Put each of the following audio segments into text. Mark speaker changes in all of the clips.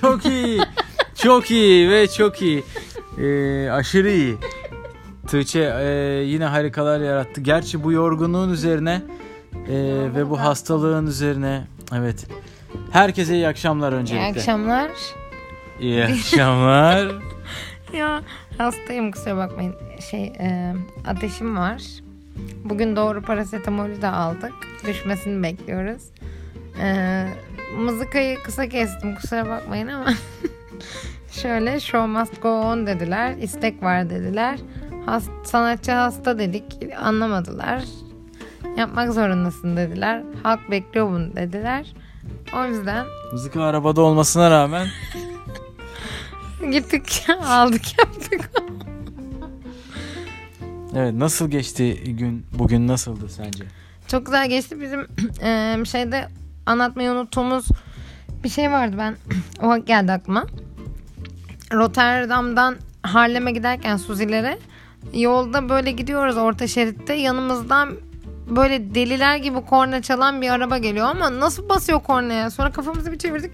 Speaker 1: Çok iyi. çok iyi ve çok iyi. Ee, aşırı iyi. Tuğçe e, yine harikalar yarattı. Gerçi bu yorgunluğun üzerine e, ve bu hastalığın üzerine evet. Herkese iyi akşamlar
Speaker 2: İyi
Speaker 1: öncelikle.
Speaker 2: akşamlar.
Speaker 1: İyi akşamlar.
Speaker 2: Ya hastayım kusura bakmayın. Şey e, ateşim var. Bugün doğru parasetamolü de aldık. Düşmesini bekliyoruz. E, mızıkayı kısa kestim kusura bakmayın ama şöyle show must go on dediler. istek var dediler. Has, sanatçı hasta dedik anlamadılar. Yapmak zorundasın dediler. Halk bekliyor bunu dediler. O yüzden
Speaker 1: Mızıka arabada olmasına rağmen
Speaker 2: gittik aldık yaptık.
Speaker 1: evet nasıl geçti gün bugün nasıldı sence?
Speaker 2: Çok güzel geçti. Bizim eee, şeyde anlatmayı unuttuğumuz bir şey vardı ben. o geldi aklıma. Rotterdam'dan Harlem'e giderken Suzilere yolda böyle gidiyoruz orta şeritte. Yanımızdan böyle deliler gibi korna çalan bir araba geliyor ama nasıl basıyor kornaya? Sonra kafamızı bir çevirdik.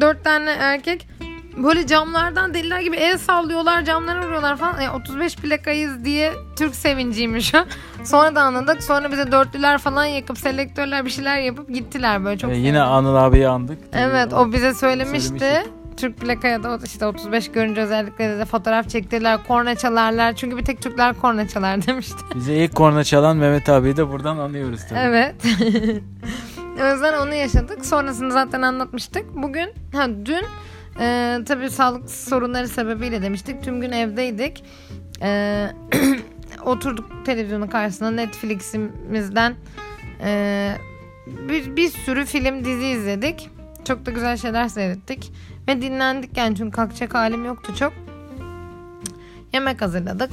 Speaker 2: Dört tane erkek böyle camlardan deliler gibi el sallıyorlar camlara vuruyorlar falan. Yani 35 plakayız diye Türk sevinciymiş o. Sonra da anladık. Sonra bize dörtlüler falan yakıp selektörler bir şeyler yapıp gittiler böyle çok. Sevindim.
Speaker 1: yine Anıl abiyi andık.
Speaker 2: Evet o bize söylemişti.
Speaker 1: Söylemişti.
Speaker 2: Türk plakaya da işte 35 görünce özellikle de fotoğraf çektirdiler. Korna çalarlar. Çünkü bir tek Türkler korna çalar demişti.
Speaker 1: Bize ilk korna çalan Mehmet abiyi de buradan anıyoruz tabii.
Speaker 2: Evet. o yüzden onu yaşadık. Sonrasını zaten anlatmıştık. Bugün, ha dün e, tabii sağlık sorunları sebebiyle demiştik. Tüm gün evdeydik. E, oturduk televizyonun karşısında Netflix'imizden e, bir, bir sürü film dizi izledik. Çok da güzel şeyler seyrettik. Ve dinlendik yani çünkü kalkacak halim yoktu çok. Yemek hazırladık.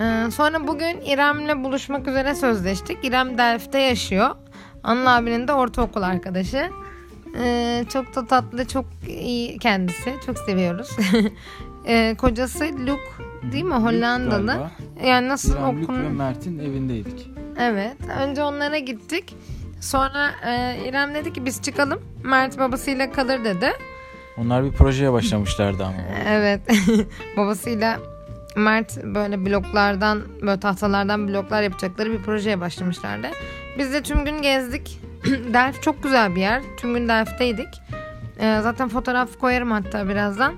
Speaker 2: Ee, sonra bugün İrem'le buluşmak üzere sözleştik. İrem Delft'te yaşıyor. Anıl abinin de ortaokul arkadaşı. Ee, çok da tatlı, çok iyi kendisi. Çok seviyoruz. Ee, kocası Luke değil mi? Hollandalı.
Speaker 1: Galiba.
Speaker 2: Yani nasıl
Speaker 1: İrem, Lük ve
Speaker 2: okun?
Speaker 1: Mert'in evindeydik.
Speaker 2: Evet. Önce onlara gittik. Sonra e, İrem dedi ki biz çıkalım. Mert babasıyla kalır dedi.
Speaker 1: Onlar bir projeye başlamışlardı ama.
Speaker 2: Evet. Babasıyla Mert böyle bloklardan, böyle tahtalardan bloklar yapacakları bir projeye başlamışlardı. Biz de tüm gün gezdik. Delft çok güzel bir yer. Tüm gün Delft'teydik. Ee, zaten fotoğraf koyarım hatta birazdan.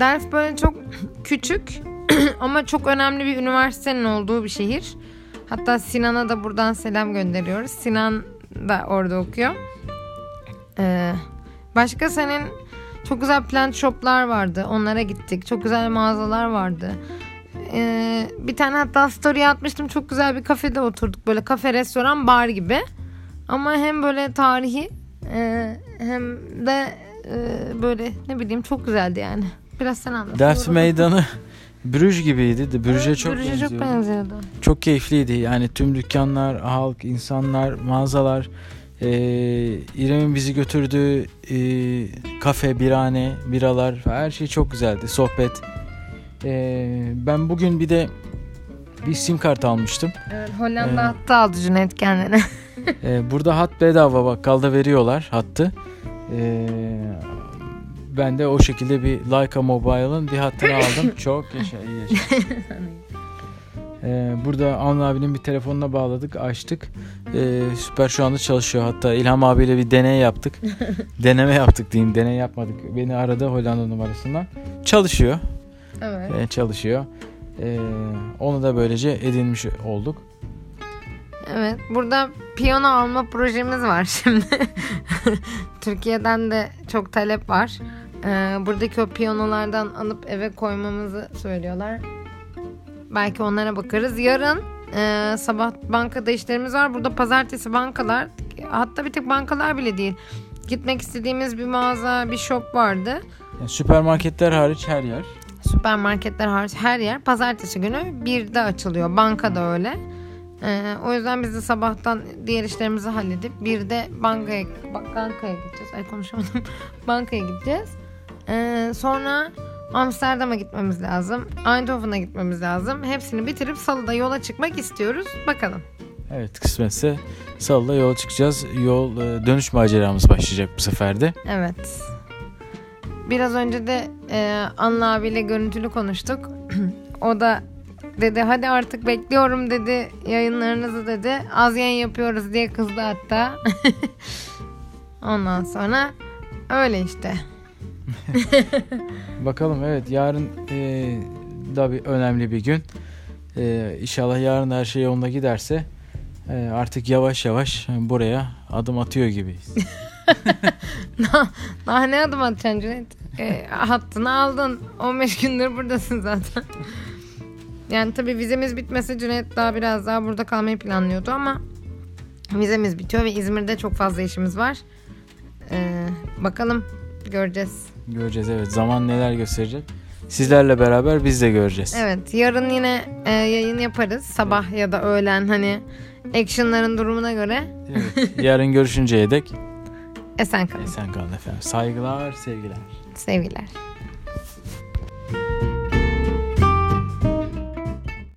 Speaker 2: Delft böyle çok küçük ama çok önemli bir üniversitenin olduğu bir şehir. Hatta Sinan'a da buradan selam gönderiyoruz. Sinan da orada okuyor. Ee, başka senin çok güzel plant shoplar vardı. Onlara gittik. Çok güzel mağazalar vardı. Ee, bir tane hatta story atmıştım. Çok güzel bir kafede oturduk. Böyle kafe, restoran, bar gibi. Ama hem böyle tarihi e, hem de e, böyle ne bileyim çok güzeldi yani. Biraz sen anlat.
Speaker 1: Delft meydanı Brüj gibiydi. De Brüj'e çok
Speaker 2: Brüj'e
Speaker 1: benziyordu.
Speaker 2: çok benziyordu.
Speaker 1: Çok keyifliydi. Yani tüm dükkanlar, halk, insanlar, mağazalar, e, İrem'in bizi götürdüğü e, kafe, birane, biralar her şey çok güzeldi. Sohbet. E, ben bugün bir de bir sim kart almıştım.
Speaker 2: Evet, Hollanda
Speaker 1: Ee,
Speaker 2: hattı aldı Cüneyt kendine.
Speaker 1: E, burada hat bedava bakkalda veriyorlar hattı. E, ben de o şekilde bir Leica Mobile'ın bir hattını aldım. Çok yaşa, iyi yaşa. Ee, burada Anıl abinin bir telefonuna bağladık, açtık. Ee, süper şu anda çalışıyor. Hatta İlham abiyle bir deney yaptık. Deneme yaptık diyeyim. Deney yapmadık. Beni aradı Hollanda numarasından. Çalışıyor.
Speaker 2: evet.
Speaker 1: Ee, çalışıyor. Ee, onu da böylece edinmiş olduk.
Speaker 2: Evet. Burada piyano alma projemiz var şimdi. Türkiye'den de çok talep var. Ee, buradaki o piyanolardan alıp eve koymamızı söylüyorlar. Belki onlara bakarız. Yarın e, sabah bankada işlerimiz var. Burada pazartesi bankalar hatta bir tek bankalar bile değil. Gitmek istediğimiz bir mağaza, bir shop vardı.
Speaker 1: Yani süpermarketler hariç her yer.
Speaker 2: Süpermarketler hariç her yer pazartesi günü birde açılıyor. Banka da öyle. Ee, o yüzden biz de sabahtan diğer işlerimizi halledip bir de bankaya, bankaya gideceğiz. Ay konuşamadım. bankaya gideceğiz. Ee, sonra Amsterdam'a gitmemiz lazım. Eindhoven'a gitmemiz lazım. Hepsini bitirip salıda yola çıkmak istiyoruz. Bakalım.
Speaker 1: Evet kısmetse Salı'da yola çıkacağız. Yol e, dönüş maceramız başlayacak bu sefer de.
Speaker 2: Evet. biraz önce de e, Anla abiyle görüntülü konuştuk. o da dedi hadi artık bekliyorum dedi yayınlarınızı dedi. Az yayın yapıyoruz diye kızdı hatta. Ondan sonra öyle işte.
Speaker 1: Bakalım evet yarın e, da bir önemli bir gün. E, inşallah yarın her şey yolunda giderse e, artık yavaş yavaş buraya adım atıyor gibiyiz.
Speaker 2: Daha ne adım atacaksın Cüneyt? E, hattını aldın. 15 gündür buradasın zaten. Yani tabii vizemiz bitmese Cüneyt daha biraz daha burada kalmayı planlıyordu ama vizemiz bitiyor ve İzmir'de çok fazla işimiz var. Ee, bakalım göreceğiz.
Speaker 1: Göreceğiz evet zaman neler gösterecek. Sizlerle beraber biz de göreceğiz.
Speaker 2: Evet yarın yine e, yayın yaparız sabah ya da öğlen hani actionların durumuna göre.
Speaker 1: Evet, yarın görüşünceye dek
Speaker 2: Esen kalın.
Speaker 1: esen kalın efendim. Saygılar, sevgiler.
Speaker 2: Sevgiler.